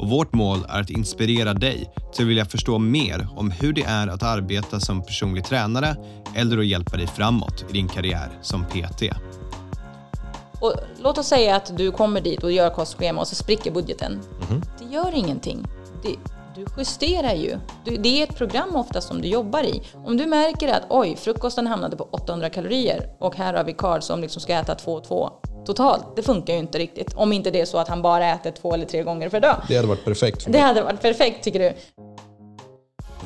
och vårt mål är att inspirera dig till att vilja förstå mer om hur det är att arbeta som personlig tränare eller att hjälpa dig framåt i din karriär som PT. Och låt oss säga att du kommer dit och gör kostschema och så spricker budgeten. Det gör ingenting. Det, du justerar ju. Du, det är ett program ofta som du jobbar i. Om du märker att oj, frukosten hamnade på 800 kalorier och här har vi Karl som liksom ska äta 2 och 2 totalt. Det funkar ju inte riktigt. Om inte det är så att han bara äter två eller tre gånger per dag. Det hade varit perfekt Det hade varit perfekt tycker du.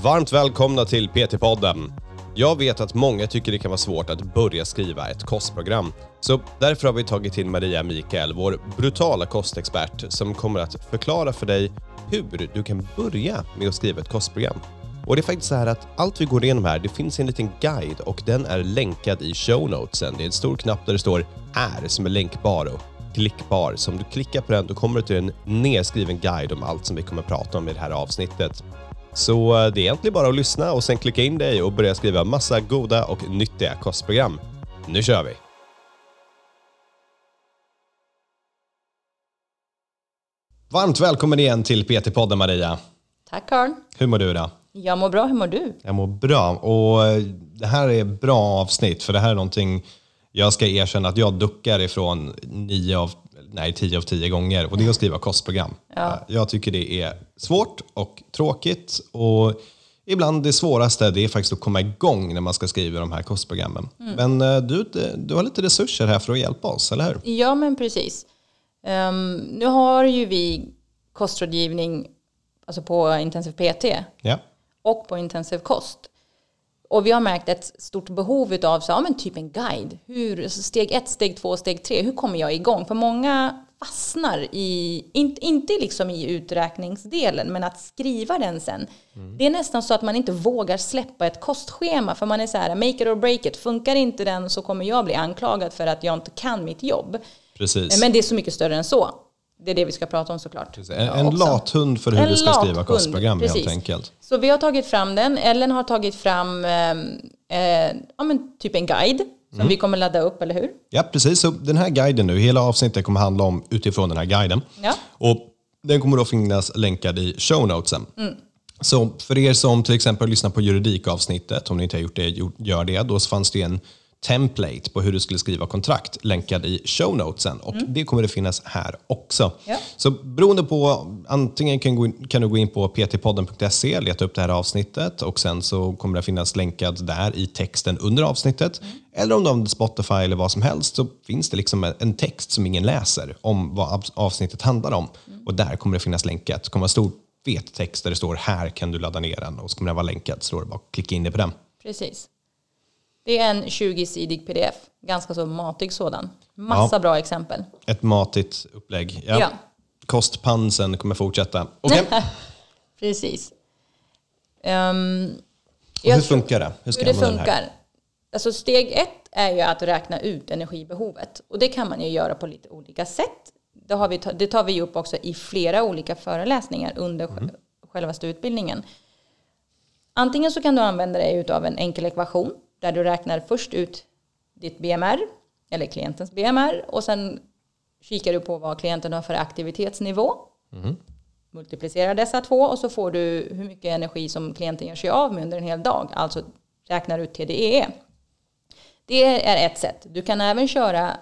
Varmt välkomna till PT-podden. Jag vet att många tycker det kan vara svårt att börja skriva ett kostprogram. Så därför har vi tagit in Maria Mikael, vår brutala kostexpert, som kommer att förklara för dig hur du kan börja med att skriva ett kostprogram. Och det är faktiskt så här att allt vi går igenom här, det finns en liten guide och den är länkad i show notesen. Det är en stor knapp där det står är som är länkbar och klickbar. Så om du klickar på den då kommer du till en nedskriven guide om allt som vi kommer prata om i det här avsnittet. Så eh, det är egentligen bara att lyssna och sen klicka in dig och börja skriva massa goda och nyttiga kostprogram. Nu kör vi! Varmt välkommen igen till PT-podden Maria. Tack Karl. Hur mår du idag? Jag mår bra, hur mår du? Jag mår bra och eh, det här är bra avsnitt för det här är någonting jag ska erkänna att jag duckar ifrån nio av, nej, tio av tio gånger och det är att skriva kostprogram. Jag tycker det är svårt och tråkigt och ibland det svåraste det är faktiskt att komma igång när man ska skriva de här kostprogrammen. Men eh, du, du har lite resurser här för att hjälpa oss, eller hur? Ja, men precis. Ehm, nu har ju vi kostrådgivning alltså på intensiv PT Ja. Och på intensiv kost. Och vi har märkt ett stort behov av så, ja, men typ en guide. Hur, steg ett, steg två, steg tre. Hur kommer jag igång? För många fastnar i, inte, inte liksom i uträkningsdelen, men att skriva den sen. Det är nästan så att man inte vågar släppa ett kostschema. För man är så här, make it or break it. Funkar inte den så kommer jag bli anklagad för att jag inte kan mitt jobb. Precis. Men det är så mycket större än så. Det är det vi ska prata om såklart. en en också. lathund för hur En du ska skriva kostprogram helt precis. enkelt. Så vi har tagit fram den. Ellen har tagit fram eh, eh, ja, men typ en guide som Mm. vi kommer ladda upp, eller hur? Ja, precis. Så den här guiden nu, hela avsnittet kommer handla om utifrån den här guiden. Ja. Och den kommer då finnas länkad i show notesen. Så för er som till exempel lyssnar på juridikavsnittet, om ni inte har gjort det, gör det. Då fanns det en template på hur du skulle skriva kontrakt länkad i show notesen. Och det kommer det finnas här också. Ja. Så beroende på, antingen kan, gå in, kan du gå in på ptpodden.se, leta upp det här avsnittet och sen så kommer det finnas länkad där i texten under avsnittet. Eller om du använder Spotify eller vad som helst så finns det liksom en- text som ingen läser om vad avsnittet handlar om. Och där kommer det finnas länkat. Det kommer vara stor fet text där det står här kan du ladda ner den och så kommer den vara länkad så då är det bara att klicka in det på den. Precis. Det är en 20-sidig pdf. Ganska så matig sådan. Massa bra exempel. Ett matigt upplägg. Ja. Ja. Kostpansen kommer fortsätta. Okej, Precis. Ehm, och hur funkar det? Hur ska hur det funkar. Alltså steg ett är ju att räkna ut energibehovet. Och det kan man ju göra på lite olika sätt. Det, har vi, det tar vi upp också i flera olika föreläsningar under mm. självaste utbildningen. Antingen så kan du använda dig av en enkel ekvation där du räknar först ut ditt BMR eller klientens BMR och sen kikar du på vad klienten har för aktivitetsnivå. Multiplicerar dessa två och så får du hur mycket energi som klienten gör sig av med under en hel dag. Alltså räknar ut TDEE. Det är ett sätt. Du kan även köra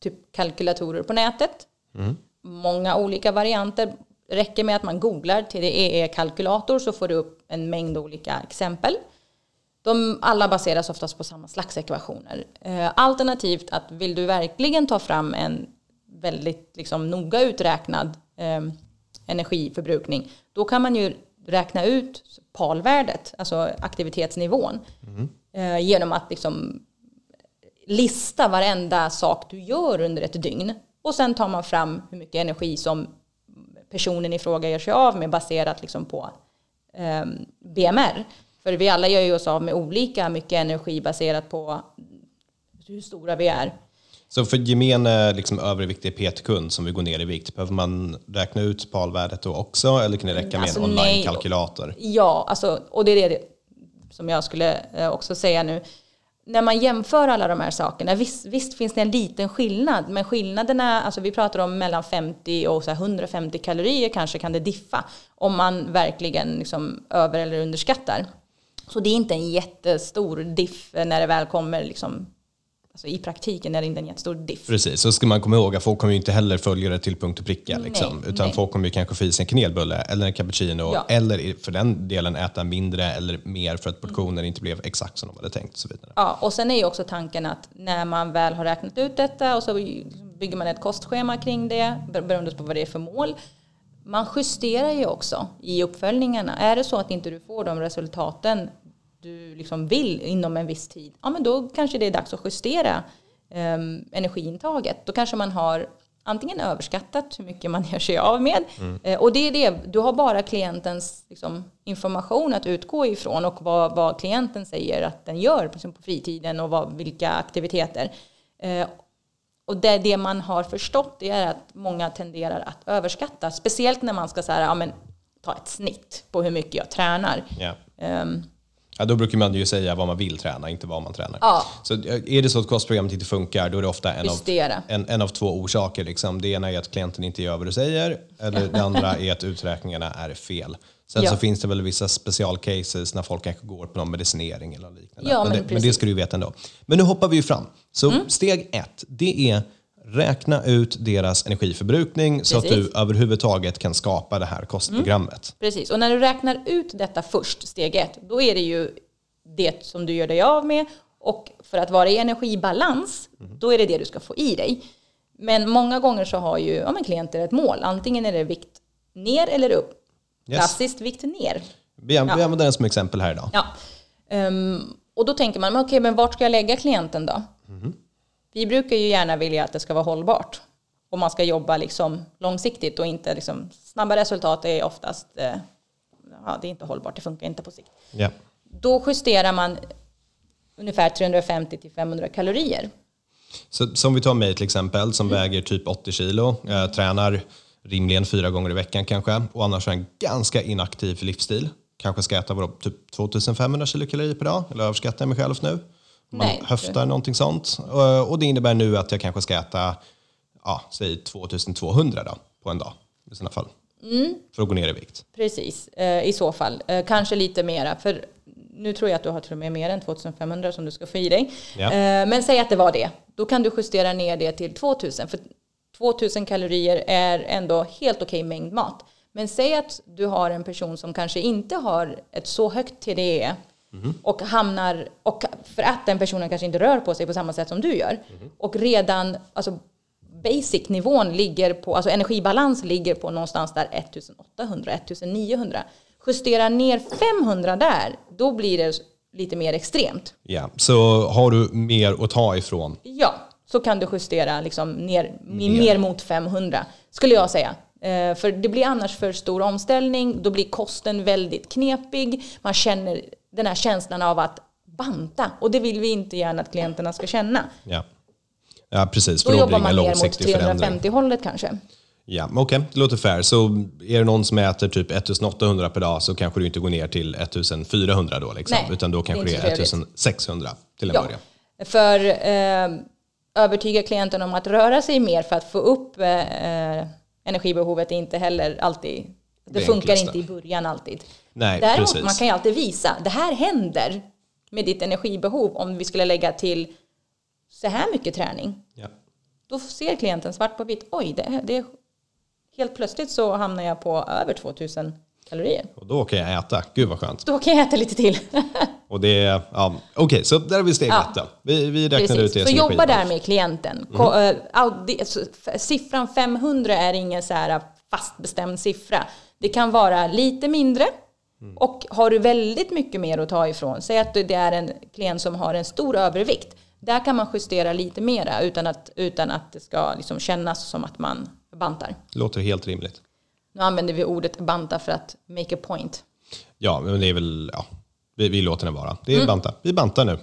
typ kalkylatorer på nätet. Många olika varianter. Räcker med att man googlar TDEE-kalkylator så får du upp en mängd olika exempel. De alla baseras oftast på samma slags ekvationer. Eh, alternativt att vill du verkligen ta fram en väldigt liksom, noga uträknad eh, energiförbrukning, då kan man ju räkna ut palvärdet, alltså aktivitetsnivån, eh, genom att liksom lista varenda sak du gör under ett dygn. Och sen tar man fram hur mycket energi som personen i fråga gör sig av med baserat liksom på eh, BMR. För vi alla gör ju oss av med olika mycket energi baserat på hur stora vi är. Så för gemene liksom, överviktig PT-kund som vill gå ner i vikt, behöver man räkna ut palvärdet då också eller kan det räcka med Alltså, en online-kalkylator? Ja, alltså, och det är det som jag skulle eh, också säga nu. När man jämför alla de här sakerna, visst, visst finns det en liten skillnad, men skillnaderna, alltså vi pratar om mellan 50 och så här 150 kalorier kanske kan det diffa om man verkligen liksom över eller underskattar. Så det är inte en jättestor diff när det väl kommer liksom, alltså i praktiken är det inte en jättestor diff. Precis, så ska man komma ihåg att folk kommer ju inte heller följa det till punkt och pricka. Liksom, Nej, utan nej. folk kommer ju kanske få i sig en kanelbulle eller en cappuccino Ja. eller för den delen äta mindre eller mer för att portionen inte blev exakt som de hade tänkt och så vidare. Ja, och sen är ju också tanken att när man väl har räknat ut detta och så bygger man ett kostschema kring det ber- beroende på vad det är för mål. Man justerar ju också i uppföljningarna. Är det så att inte du får de resultaten du liksom vill inom en viss tid, ja men då kanske det är dags att justera um, energiintaget. Då kanske man har antingen överskattat hur mycket man gör sig av med. Eh, och det är det, du har bara klientens liksom, information att utgå ifrån och vad, vad klienten säger att den gör liksom, på fritiden och vad, vilka aktiviteter. Eh, och det, det man har förstått är att många tenderar att överskatta. Speciellt när man ska så här, ja, men, ta ett snitt på hur mycket jag tränar. Ja. Ehm, Ja, då brukar man ju säga vad man vill träna, inte vad man tränar. Ja. Så eh, är det så att kostprogrammet inte funkar, då är det ofta en av, en, en av två orsaker. Liksom. Det ena är att klienten inte gör vad du säger, eller det andra är att uträkningarna är fel. Sen Ja. så finns det väl vissa specialcases när folk kanske går på någon medicinering eller liknande. Ja, men, men det, men det. Mm. ska du ju veta ändå. Men nu hoppar vi ju fram. Så steg ett, det är räkna ut deras energiförbrukning så att Precis. du överhuvudtaget kan skapa det här kostprogrammet. Precis, och när du räknar ut detta först, steg ett, då är det ju det som du gör dig av med. Och för att vara i energibalans, då är det det du ska få i dig. Men många gånger så har ju ja, men klienter ett mål. Antingen är det vikt ner eller upp. Yes. Klassiskt vikt ner. Vi, vi använder den som exempel här idag. Ja. Ehm, och då tänker man, okej, men vart ska jag lägga klienten då? Vi brukar ju gärna vilja att det ska vara hållbart. Och man ska jobba liksom långsiktigt och inte liksom, snabba resultat är oftast, eh, ja, det är inte hållbart, det funkar inte på sikt. Ja. Då justerar man ungefär 350 till 500 kalorier. Så, som vi tar mig till exempel, som väger typ 80 kilo, eh, tränar rimligen fyra gånger i veckan kanske, och annars har en ganska inaktiv livsstil. Kanske ska äta vadå, typ 2500 kilokalorier per dag, eller överskattar jag mig själv nu? Man Nej, höftar någonting sånt. Eh, Och det innebär nu att jag kanske ska äta, ja, säg 2200 då, på en dag i sådana fall. För att gå ner i vikt. Precis, eh, i så fall. Eh, kanske lite mera. För nu tror jag att du har till och med mer än 2500 som du ska få i dig. Ja. Eh, men säg att det var det. Då kan du justera ner det till 2000. För 2000 kalorier är ändå helt okej mängd mat. Men säg att du har en person som kanske inte har ett så högt TDE och hamnar, och för att den personen kanske inte rör på sig på samma sätt som du gör. Och redan, alltså basic-nivån ligger på, alltså energibalans ligger på någonstans där 1800, 1900. Justera ner 500 där, då blir det lite mer extremt. Ja, så har du mer att ta ifrån. Ja, så kan du justera liksom ner, mer. mot 500, skulle jag säga. Eh, för det blir annars för stor omställning, då blir kosten väldigt knepig. Man känner den här känslan av att banta, och det vill vi inte gärna att klienterna ska känna. Ja, ja precis. Då För då jobbar det man ner mot långsiktig förändring. 350-hållet kanske. Ja, okej, det låter fair. Så är det någon som äter typ 1800 per dag så kanske du inte går ner till 1400 då, liksom, Nej, utan då det är kanske det är så trevligt. 1600 till en Ja, början. för eh, övertyga klienten om att röra sig mer för att få upp eh, eh, energibehovet är inte heller alltid, det, Det funkar enklaste. inte i början alltid. Nej, Däremot precis. man kan ju alltid visa, det här händer med ditt energibehov om vi skulle lägga till så här mycket träning. Ja. Då ser klienten svart på vitt, oj, det, det, helt plötsligt så hamnar jag på över 2000 kalorier. Och då kan jag äta. Gud vad skönt. Då kan jag äta lite till. Och det är, ja, okej, så där har vi steg Ja. ett då. Vi, vi räknar ut det Så jobba där med klienten. Ko- eh, Siffran 500 är ingen så här fast bestämd siffra. Det kan vara lite mindre. Och har du väldigt mycket mer att ta ifrån, säg att det är en klient som har en stor övervikt. Där kan man justera lite mera utan att, utan att det ska liksom kännas som att man bantar. Låter helt rimligt. Nu använder vi ordet banta för att make a point. Ja, men det är väl, ja, Vi, vi låter den vara. Det är banta. Vi bantar nu.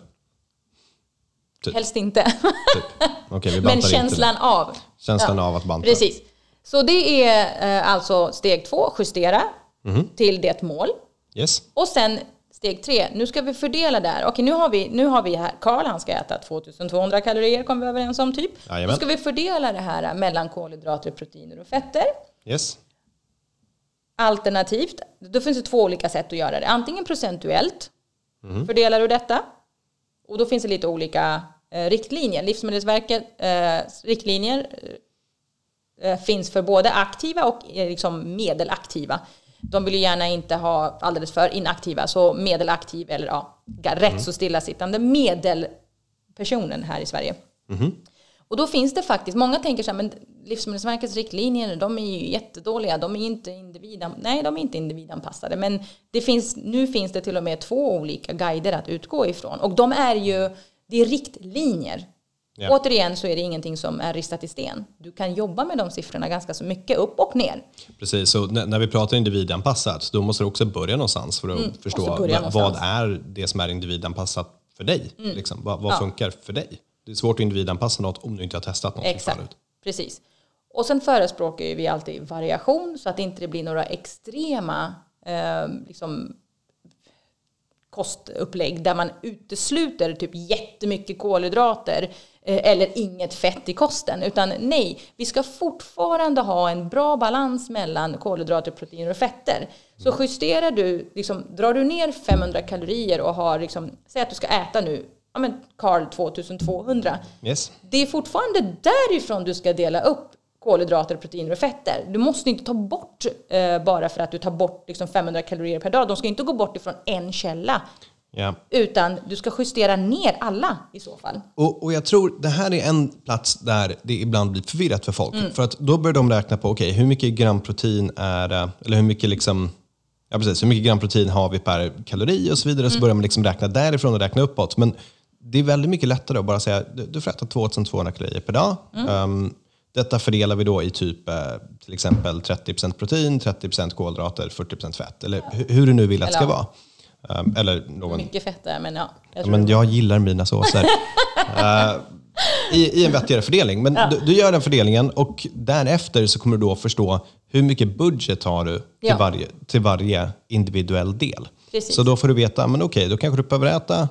Typ. Helst inte. Typ. Bantar Men känslan av. Känslan av att banta. Precis. Så det är eh, alltså steg två, justera Mhm. till det mål. Yes. Och sen steg tre, nu ska vi fördela där. Okej, nu har vi, nu har vi här, Karl han ska äta 2200 kalorier, kom vi överens om typ. Jajamän. Då ska vi fördela det här mellan kolhydrater, proteiner och fetter. Yes. Alternativt, då finns det två olika sätt att göra det. Antingen procentuellt Mhm. fördelar du detta. Och då finns det lite olika eh, riktlinjer. Livsmedelsverket eh, riktlinjer eh, finns för både aktiva och eh, liksom medelaktiva. De vill ju gärna inte ha alldeles för inaktiva, så medelaktiv eller ja, rätt så stillasittande medelpersonen här i Sverige. Och då finns det faktiskt, många tänker så här, men Livsmedelsverkets riktlinjer, de är ju jättedåliga, de är inte individan, nej de är inte individanpassade, men det finns, nu finns det till och med två olika guider att utgå ifrån. Och de är ju, det är riktlinjer. Ja. Återigen så är det ingenting som är ristat i sten. Du kan jobba med de siffrorna ganska så mycket, upp och ner. Precis, så när vi pratar individanpassat, då måste du också börja någonstans för att förstå måste börja vad, är det som är individanpassat för dig. Liksom, vad vad Ja. funkar för dig? Det är svårt att individanpassa något om du inte har testat något Exakt, förut. precis. Och sen förespråkar vi alltid variation så att det inte blir några extrema eh, liksom, kostupplägg där man utesluter typ jättemycket kolhydrater eller inget fett i kosten. Utan nej, vi ska fortfarande ha en bra balans mellan kolhydrater, proteiner och fetter. Så justerar du, liksom, drar du ner 500 kalorier och har, liksom, säg att du ska äta nu, ja men Carl 2200. Yes. Det är fortfarande därifrån du ska dela upp kolhydrater, proteiner och fetter. Du måste inte ta bort eh, bara för att du tar bort liksom 500 kalorier per dag. De ska inte gå bort ifrån en källa. Ja. Utan du ska justera ner alla i så fall. Och, och jag tror det här är en plats där det ibland blir förvirrat för folk. Mm. För att då börjar de räkna på, okej, hur mycket gram protein är det? Eller hur mycket liksom, ja precis, hur mycket gram protein har vi per kalori och så vidare. Så Mm. börjar man liksom räkna därifrån och räkna uppåt. Men det är väldigt mycket lättare att bara säga, du, du får äta 2200 kalorier per dag. Mm. Um, detta fördelar vi då i typ eh, till exempel 30% protein, 30% kolhydrater, 40% fett. Eller hu- hur du nu vill att det ska vara. Um, eller någon Mycket fett där, men ja. Jag Ja, men jag gillar mina såser. Eh, i, I en vettigare fördelning. Men du, du gör den fördelningen och därefter så kommer du då förstå hur mycket budget har du till, Ja. varje, till varje individuell del. Precis. Så då får du veta, men okej, då kanske du behöver äta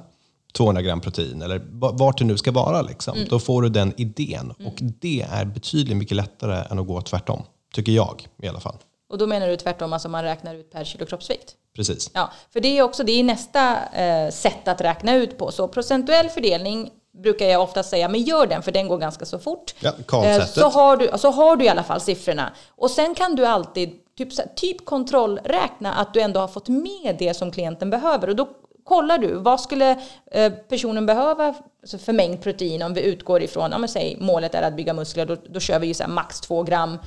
200 gram protein eller va- vart det nu ska vara. Liksom. Mm. Då får du den idén och det är betydligt mycket lättare än att gå tvärtom. Tycker jag i alla fall. Och då menar du tvärtom, alltså man räknar ut per kilo kroppsvikt? Precis. Ja, för det är också det är nästa eh, sätt att räkna ut på. Så procentuell fördelning brukar jag ofta säga, men gör den för den går ganska så fort. Ja, Eh, så, har du, så har du i alla fall siffrorna. Och sen kan du alltid typ, typ kontrollräkna att du ändå har fått med det som klienten behöver. Och då kollar du, vad skulle eh, personen behöva alltså för mängd protein om vi utgår ifrån, ja men säg målet är att bygga muskler, då, då kör vi ju så max 2 gram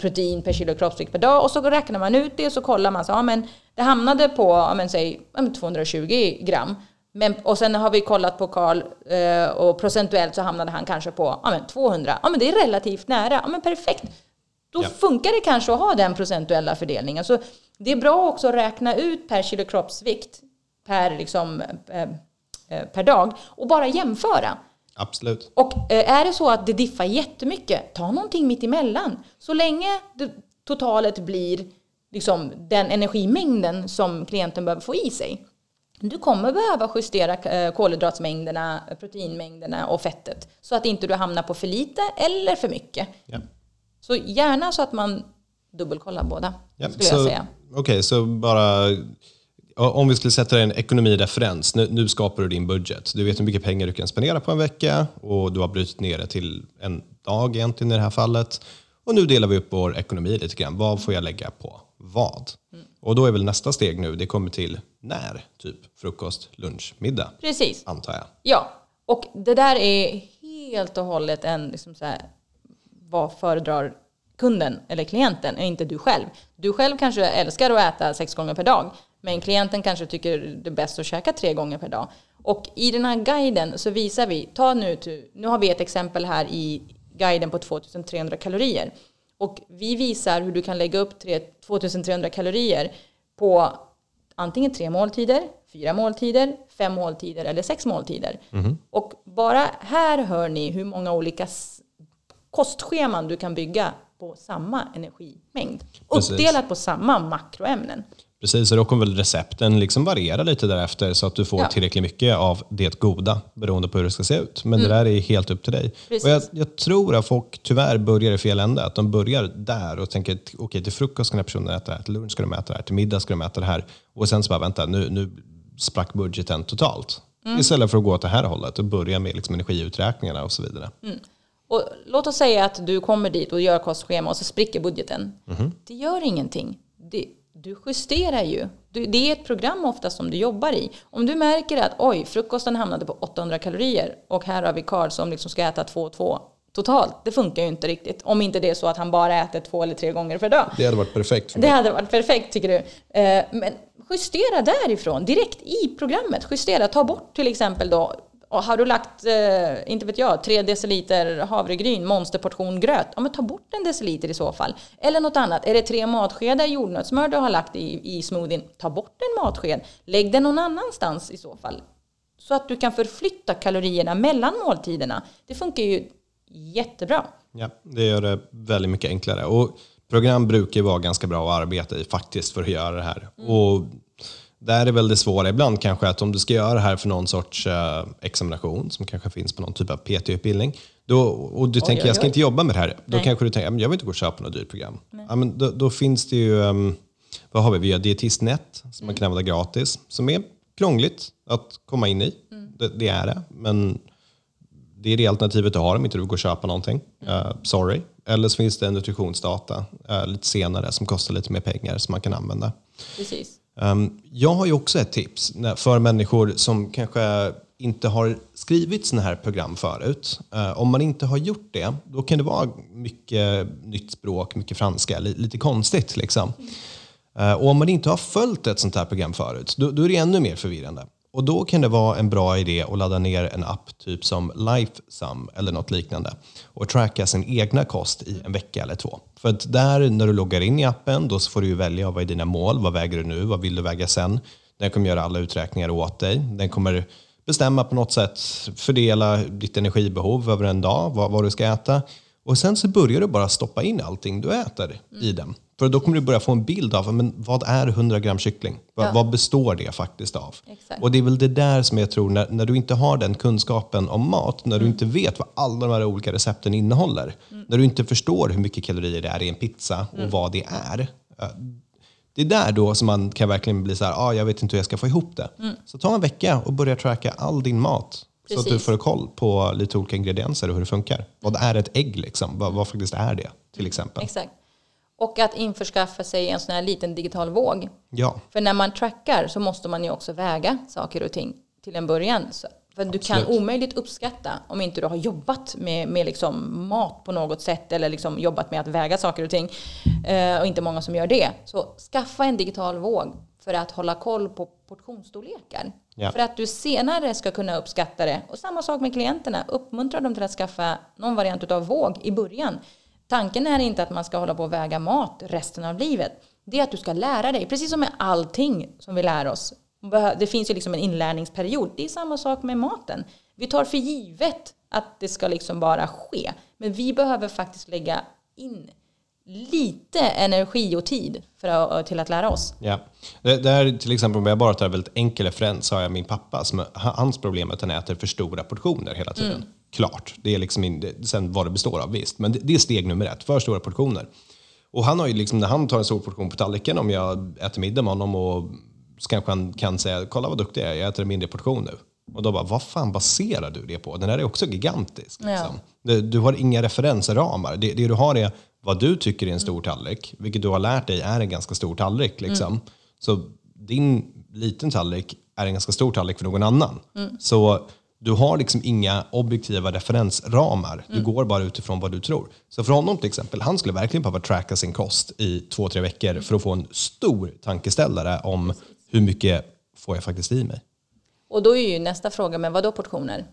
protein per kilo kroppsvikt per dag och så räknar man ut det och så kollar man så, ja men det hamnade på, ja men säg ja, men 220 gram. Men, och sen har vi kollat på Karl eh, och procentuellt så hamnade han kanske på ja, men 200. Ja men det är relativt nära. Ja men perfekt. Då Ja. funkar det kanske att ha den procentuella fördelningen. Så det är bra också att räkna ut per kilo kroppsvikt per, liksom, eh, eh, per dag och bara jämföra. Absolut. Och eh, är det så att det diffar jättemycket, ta någonting mitt emellan. Så länge totalet blir liksom, den energimängden som klienten behöver få i sig. Du kommer behöva justera eh, kolhydratsmängderna, proteinmängderna och fettet så att inte du hamnar på för lite eller för mycket. Ja. Så gärna så att man dubbelkollar båda, Ja, skulle så, jag säga. Okej, så bara om vi skulle sätta en ekonomireferens. Nu, nu skapar du din budget. Du vet hur mycket pengar du kan spendera på en vecka och du har brutit ner det till en dag egentligen i det här fallet. Och nu delar vi upp vår ekonomi lite grann. Vad får jag lägga på vad? Mm. Och då är väl nästa steg nu, det kommer till när? Typ frukost, lunch, middag, Precis. antar jag. Ja, och det där är helt och hållet en, liksom så här, vad föredrar kunden eller klienten, och inte du själv. Du själv kanske älskar att äta sex gånger per dag, men klienten kanske tycker det är bäst att käka tre gånger per dag. Och i den här guiden så visar vi, ta nu, nu har vi ett exempel här i guiden på 2300 kalorier. Och vi visar hur du kan lägga upp tre- 2300 kalorier på antingen tre måltider, fyra måltider, fem måltider eller sex måltider. Och bara här hör ni hur många olika kostscheman du kan bygga på samma energimängd. Precis. Uppdelat på samma makroämnen. Precis, och då kommer väl recepten liksom variera lite därefter så att du får Ja. tillräckligt mycket av det goda beroende på hur det ska se ut. Men det där är helt upp till dig. Mm. Precis. Och jag, jag tror att folk tyvärr börjar i fel ände. Att de börjar där och tänker att okej, till frukost ska den här personen äta det här, till lunch ska de äta det här, till middag ska de äta det här. Och sen så bara, vänta, nu, nu sprack budgeten totalt. Mm. Istället för att gå åt det här hållet och börja med liksom energiuträkningarna och så vidare. Och låt oss säga att du kommer dit och gör kostschema och så spricker budgeten. Det gör ingenting. Det, du justerar ju. Du, det är ett program ofta som du jobbar i. Om du märker att oj, frukosten hamnade på 800 kalorier och här har vi Karl som liksom ska äta 2 och 2 totalt. Det funkar ju inte riktigt. Om inte det är så att han bara äter två eller tre gånger per dag. Det hade varit perfekt Det hade varit perfekt tycker du. Eh, Men justera därifrån, direkt i programmet. Justera, ta bort till exempel då, och har du lagt, eh, inte vet jag, tre deciliter havregryn, monsterportion gröt, ja men ta bort en deciliter i så fall. Eller något annat, är det tre matskedar jordnötssmör du har lagt i, i smoothien, ta bort en matsked. Lägg den någon annanstans i så fall. Så att du kan förflytta kalorierna mellan måltiderna. Det funkar ju jättebra. Ja, det gör det väldigt mycket enklare. Och program brukar ju vara ganska bra att arbeta i faktiskt för att göra det här. Och där är väl det svåra ibland kanske att om du ska göra det här för någon sorts eh, examination som kanske finns på någon typ av PT-utbildning då, och du tänker oj, jag ska oj. inte jobba med det här. Då Nej. kanske du tänker "Ja, men jag vill inte gå och köpa något dyrt program. Ja, men då, då finns det ju, ehm, vad har vi? Vi har Dietistnet som man kan använda gratis som är krångligt att komma in i. Det, det är det. Men det är det alternativet du har om inte du går och köpa någonting. Eh, sorry. Eller så finns det en nutritionsdata eh, lite senare som kostar lite mer pengar som man kan använda. Precis. Um, jag har ju också ett tips för människor som kanske inte har skrivit sådana här program förut. Eh, om man inte har gjort det, då kan det vara mycket nytt språk, mycket franska, li- lite konstigt. Liksom. Eh, och om man inte har följt ett sånt här program förut, då, då är det ännu mer förvirrande. Och då kan det vara en bra idé att ladda ner en app typ som Lifesum eller något liknande och tracka sin egna kost i en vecka eller två. För att där när du loggar in i appen då så får du ju välja vad är dina mål, vad väger du nu, vad vill du väga sen. Den kommer göra alla uträkningar åt dig. Den kommer bestämma på något sätt, fördela ditt energibehov över en dag, vad, vad du ska äta. Och sen så börjar du bara stoppa in allting du äter i den. För då kommer du börja få en bild av men vad är 100 gram kyckling? Vad, Ja. vad består det faktiskt av? Exakt. Och det är väl det där som jag tror, när, när du inte har den kunskapen om mat, när du inte vet vad alla de här olika recepten innehåller, när du inte förstår hur mycket kalorier det är i en pizza och vad det är. eh, Det är där då som man kan verkligen bli så här, ah, jag vet inte hur jag ska få ihop det. Så ta en vecka och börja tracka all din mat. Så att du Precis. får koll på lite olika ingredienser och hur det funkar. Vad är ett ägg liksom? Vad, vad faktiskt är det till exempel? Exakt. Och att införskaffa sig en sån här liten digital våg. Ja, För när man trackar så måste man ju också väga saker och ting till en början. Så, för du kan Absolut. omöjligt uppskatta om inte du har jobbat med, med liksom mat på något sätt eller liksom jobbat med att väga saker och ting. Eh, och inte många som gör det. Så skaffa en digital våg för att hålla koll på portionsstorlekar. Ja. För att du senare ska kunna uppskatta det. Och samma sak med klienterna. Uppmuntra dem till att skaffa någon variant av våg i början. Tanken är inte att man ska hålla på och väga mat resten av livet. Det är att du ska lära dig, precis som med allting som vi lär oss. Det finns ju liksom en inlärningsperiod. Det är samma sak med maten. Vi tar för givet att det ska liksom bara ske. Men vi behöver faktiskt lägga in lite energi och tid för att, till att lära oss. Ja. Det, det är till exempel om jag bara tar en väldigt enkel referens så har jag min pappa som hans problem är att han äter för stora portioner hela tiden. Klart, det är liksom in, det, sen vad det består av visst, men det, det är steg nummer ett, för stora portioner. Och han har ju liksom när han tar en stor portion på tallriken om jag äter middag med honom och så kanske han kan säga kolla vad duktig jag är, jag äter en mindre portion nu. Och då bara, vad fan baserar du det på? Den här är också gigantisk. Ja. Liksom. Du, du har inga referensramar. Det, det du har är vad du tycker är en stor tallrik, vilket du har lärt dig är en ganska stor tallrik. Liksom. Så din liten tallrik är en ganska stor tallrik för någon annan. Så du har liksom inga objektiva referensramar. Du går bara utifrån vad du tror. Så för honom till exempel, han skulle verkligen behöva tracka sin kost i två, tre veckor för att få en stor tankeställare om hur mycket får jag faktiskt i mig. Och då är ju nästa fråga, men vad då portioner?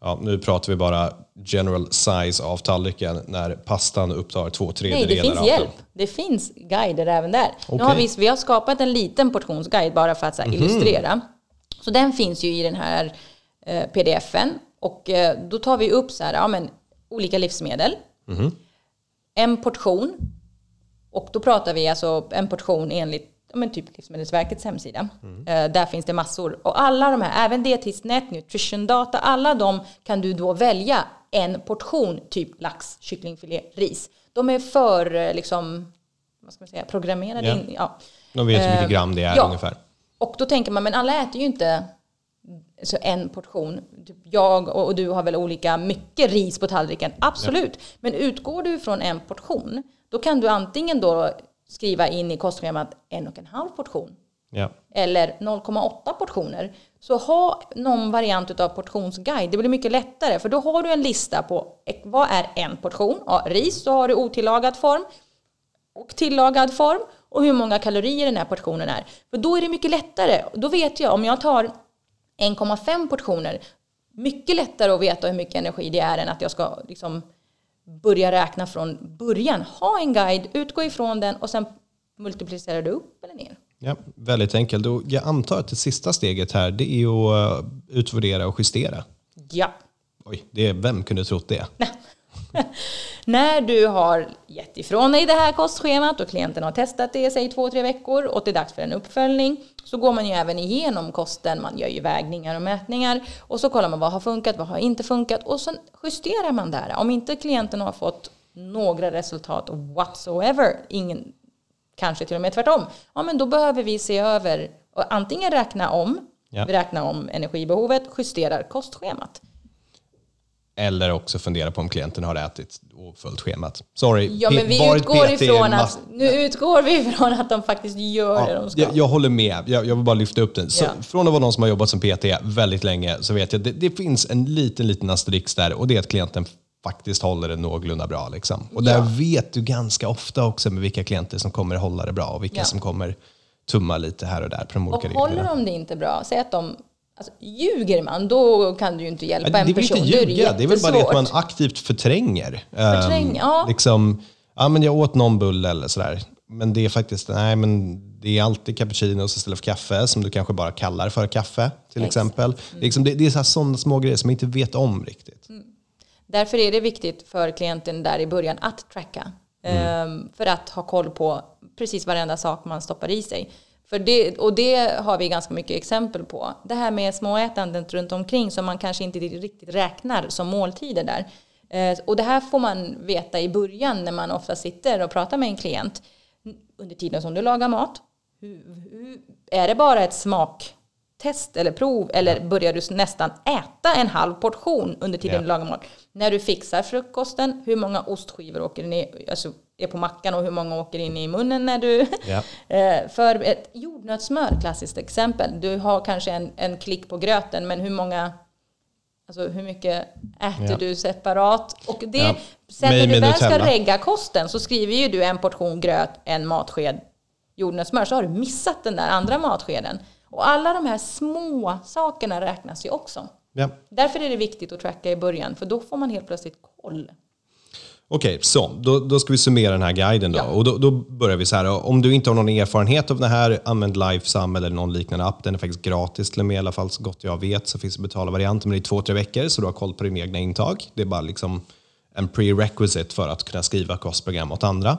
Ja, nu pratar vi bara general size av tallriken när pastan upptar två Nej, tredjedelar det finns hjälp. Det finns guider även där. Nu har vi, vi har skapat en liten portionsguide bara för att så Mhm. här, illustrera. Så den finns ju i den här eh, pdfen. Och eh, då tar vi upp så här, ja, men, olika livsmedel. Mhm. En portion. Och då pratar vi alltså en portion enligt ja, men typ Livsmedelsverkets hemsida. Mm. Eh, där finns det massor. Och alla de här, även Dietistnet, Nutrition Data, alla de kan du då välja en portion, typ lax, kycklingfilé, ris. De är för eh, liksom, vad ska man säga, programmerade. Ja. In, ja. De vet hur mycket gram det är ja. ungefär. Och då tänker man, men alla äter ju inte så en portion. Typ Jag och du har väl olika mycket ris på tallriken, absolut. Men utgår du från en portion, då kan du antingen då skriva in i kostschemat en och en halv portion Ja. eller 0,8 portioner. Så ha någon variant av portionsguide. Det blir mycket lättare för då har du en lista på vad är en portion. Ja, ris, så har du otillagad form och tillagad form och hur många kalorier den här portionen är. För då är det mycket lättare. Då vet jag om jag tar 1,5 portioner, mycket lättare att veta hur mycket energi det är än att jag ska liksom börja räkna från början. Ha en guide, utgå ifrån den och sen multiplicerar du upp eller ner. Ja, väldigt enkelt. Och jag antar att det sista steget här det är att uh, utvärdera och justera. Ja. Oj, det vem kunde trott det? När du har gett ifrån dig det här kostschemat och klienten har testat det i två, tre veckor och det är dags för en uppföljning så går man ju även igenom kosten. Man gör ju vägningar och mätningar och så kollar man vad har funkat, vad har inte funkat och sen justerar man där. Om inte klienten har fått några resultat whatsoever, ingen, kanske till och med tvärtom, ja men då behöver vi se över och antingen räkna om, Ja. vi räknar om energibehovet, justerar kostschemat. Eller också fundera på om klienten har ätit och följt schemat. Sorry, Ja, men vi utgår ifrån att, nu utgår vi ifrån att de faktiskt gör det Ja, de ska. jag, jag håller med. Jag, jag vill bara lyfta upp den. Så, Ja. Från att vara någon som har jobbat som PT väldigt länge så vet jag att det, det finns en liten, liten asterisk där och det är att klienten faktiskt håller det någorlunda bra. Liksom. Och där Ja. vet du ganska ofta också med vilka klienter som kommer hålla det bra och vilka som kommer tumma lite här och där på de olika och håller reglerna. de det inte bra, säg att de... Alltså, ljuger man, då kan du ju inte hjälpa en det är person. inte Då är ljuga, det är väl bara det att man aktivt förtränger. Förträng- Ehm, ja. liksom, ja, men jag åt någon bulle eller sådär. Men det är faktiskt, nej men det är alltid cappuccinos istället för kaffe som du kanske bara kallar för kaffe till Exakt. Mm. exempel. Liksom, det, det är sådana små grejer som man inte vet om riktigt. Därför är det viktigt för klienten där i början att tracka. Ehm, för att ha koll på precis varenda sak man stoppar i sig. För det, och det har vi ganska mycket exempel på. Det här med småätandet runt omkring som man kanske inte riktigt räknar som måltider där. Eh, och det här får man veta i början när man ofta sitter och pratar med en klient. Under tiden som du lagar mat. Är det bara ett smaktest eller prov eller börjar du nästan äta en halv portion under tiden Ja. du lagar mat? När du fixar frukosten, hur många ostskivor åker ner, alltså är på mackan och hur många åker in i munnen när du... Ja. Eh, För ett jordnötssmör, klassiskt exempel. Du har kanske en, en klick på gröten, men hur många... Alltså hur mycket äter Ja. du separat? Och det, Ja. sen när du väl ska regga kosten så skriver ju du en portion gröt, en matsked jordnötssmör, så har du missat den där andra matskeden. Och alla de här små sakerna räknas ju också. Ja. Därför är det viktigt att tracka i början, för då får man helt plötsligt koll. Okej, så då, då ska vi summera den här guiden då. Ja. Och då, då börjar vi så här. Om du inte har någon erfarenhet av det här, använd Lifesum eller någon liknande app. Den är faktiskt gratis till och med, i alla fall så gott jag vet. Så finns det betalvarianter, men det är två, tre veckor så du har koll på dina egna intag. Det är bara liksom en prerequisite för att kunna skriva kostprogram åt andra.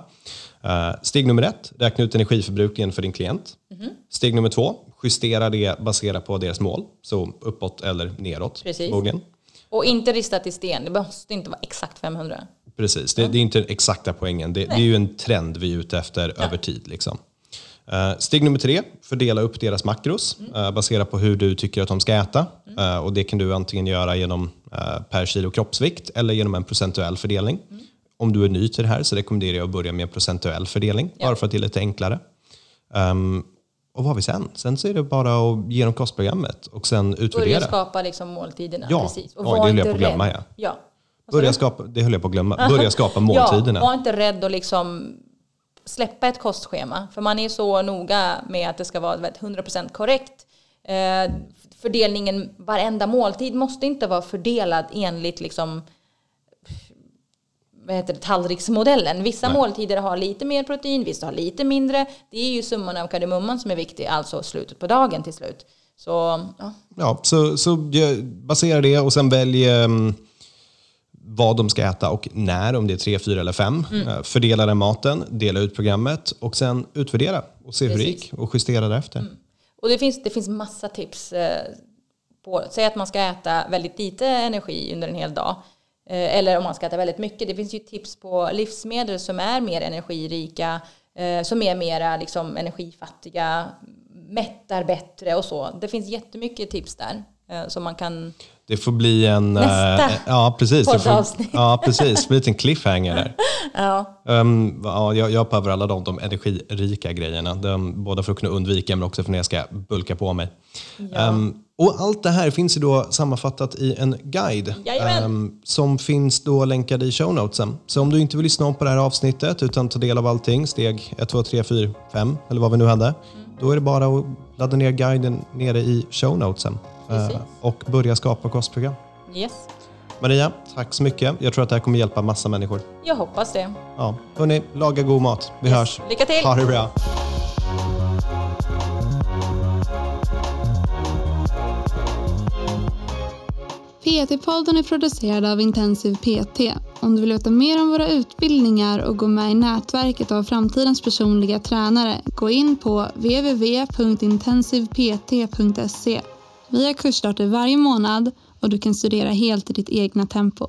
Eh, steg nummer ett, räkna ut energiförbrukningen för din klient. Mhm. Steg nummer två, justera det baserat på deras mål. Så uppåt eller neråt Precis. Och inte ristat i sten, det måste inte vara exakt 500. Precis, det, det är inte den exakta poängen. Det, det är ju en trend vi är ute efter över tid. Liksom. Eh, steg nummer tre, fördela upp deras makros uh, baserat på hur du tycker att de ska äta. Eh, och det kan du antingen göra genom per kilo kroppsvikt eller genom en procentuell fördelning. Om du är ny till det här så rekommenderar jag att börja med en procentuell fördelning, bara för att det är lite enklare. Ehm, och vad har vi sen? Sen så är det bara att ge dem kostprogrammet och sen Börja utvärdera. skapa liksom måltiderna. Ja. Precis. Och Oj, var det höll jag på att glömma, ja. ja. Börja skapa, det höll jag på att glömma. Börja skapa måltiderna. Ja, var inte rädd att liksom släppa ett kostschema. För man är så noga med att det ska vara vet, 100% korrekt. Eh, fördelningen, varenda måltid måste inte vara fördelad enligt liksom vad heter det, tallriksmodellen. Vissa Nej. måltider har lite mer protein, vissa har lite mindre. Det är ju summan av kardemumman som är viktig, alltså slutet på dagen till slut. Så ja, Ja, så, så basera det och sen välj ehm, vad de ska äta och när, om det är tre, fyra eller fem. Mm. Eh, Fördela den maten, dela ut programmet och sen utvärdera och se hur det Precis. gick och justera därefter. Och det finns, det finns massa tips. Eh, på, säg att man ska äta väldigt lite energi under en hel dag. Eh, eller om man ska äta väldigt mycket. Det finns ju tips på livsmedel som är mer energirika. Som är mer liksom, energifattiga. Mättar bättre och så. Det finns jättemycket tips där. Eh, som man kan... Det får bli en... Nästa eh, ja, precis. Det får, ja, precis. Det blir en liten cliffhanger där. Ja, Um, ja, jag, jag behöver alla de, de energirika grejerna. De, både för att kunna undvika men också för när jag ska bulka på mig. Ehm, och allt det här finns ju då sammanfattat i en guide ehm, som finns då länkad i show notesen. Så om du inte vill lyssna om på det här avsnittet utan ta del av allting, steg 1, 2, 3, 4, 5 eller vad vi nu hade, då är det bara att ladda ner guiden nere i show notesen eh, Precis. och börja skapa kostprogram. yes. Maria, tack så mycket. Jag tror att det här kommer hjälpa massa människor. Jag hoppas det. Ja, hörni, laga god mat. Vi Yes. hörs. Lycka till! Ha det bra. PT-podden är producerad av Intensiv PT. Om du vill veta mer om våra utbildningar och gå med i nätverket av framtidens personliga tränare, gå in på www.intensivpt.se. Vi har kursstarter varje månad och du kan studera helt i ditt egna tempo.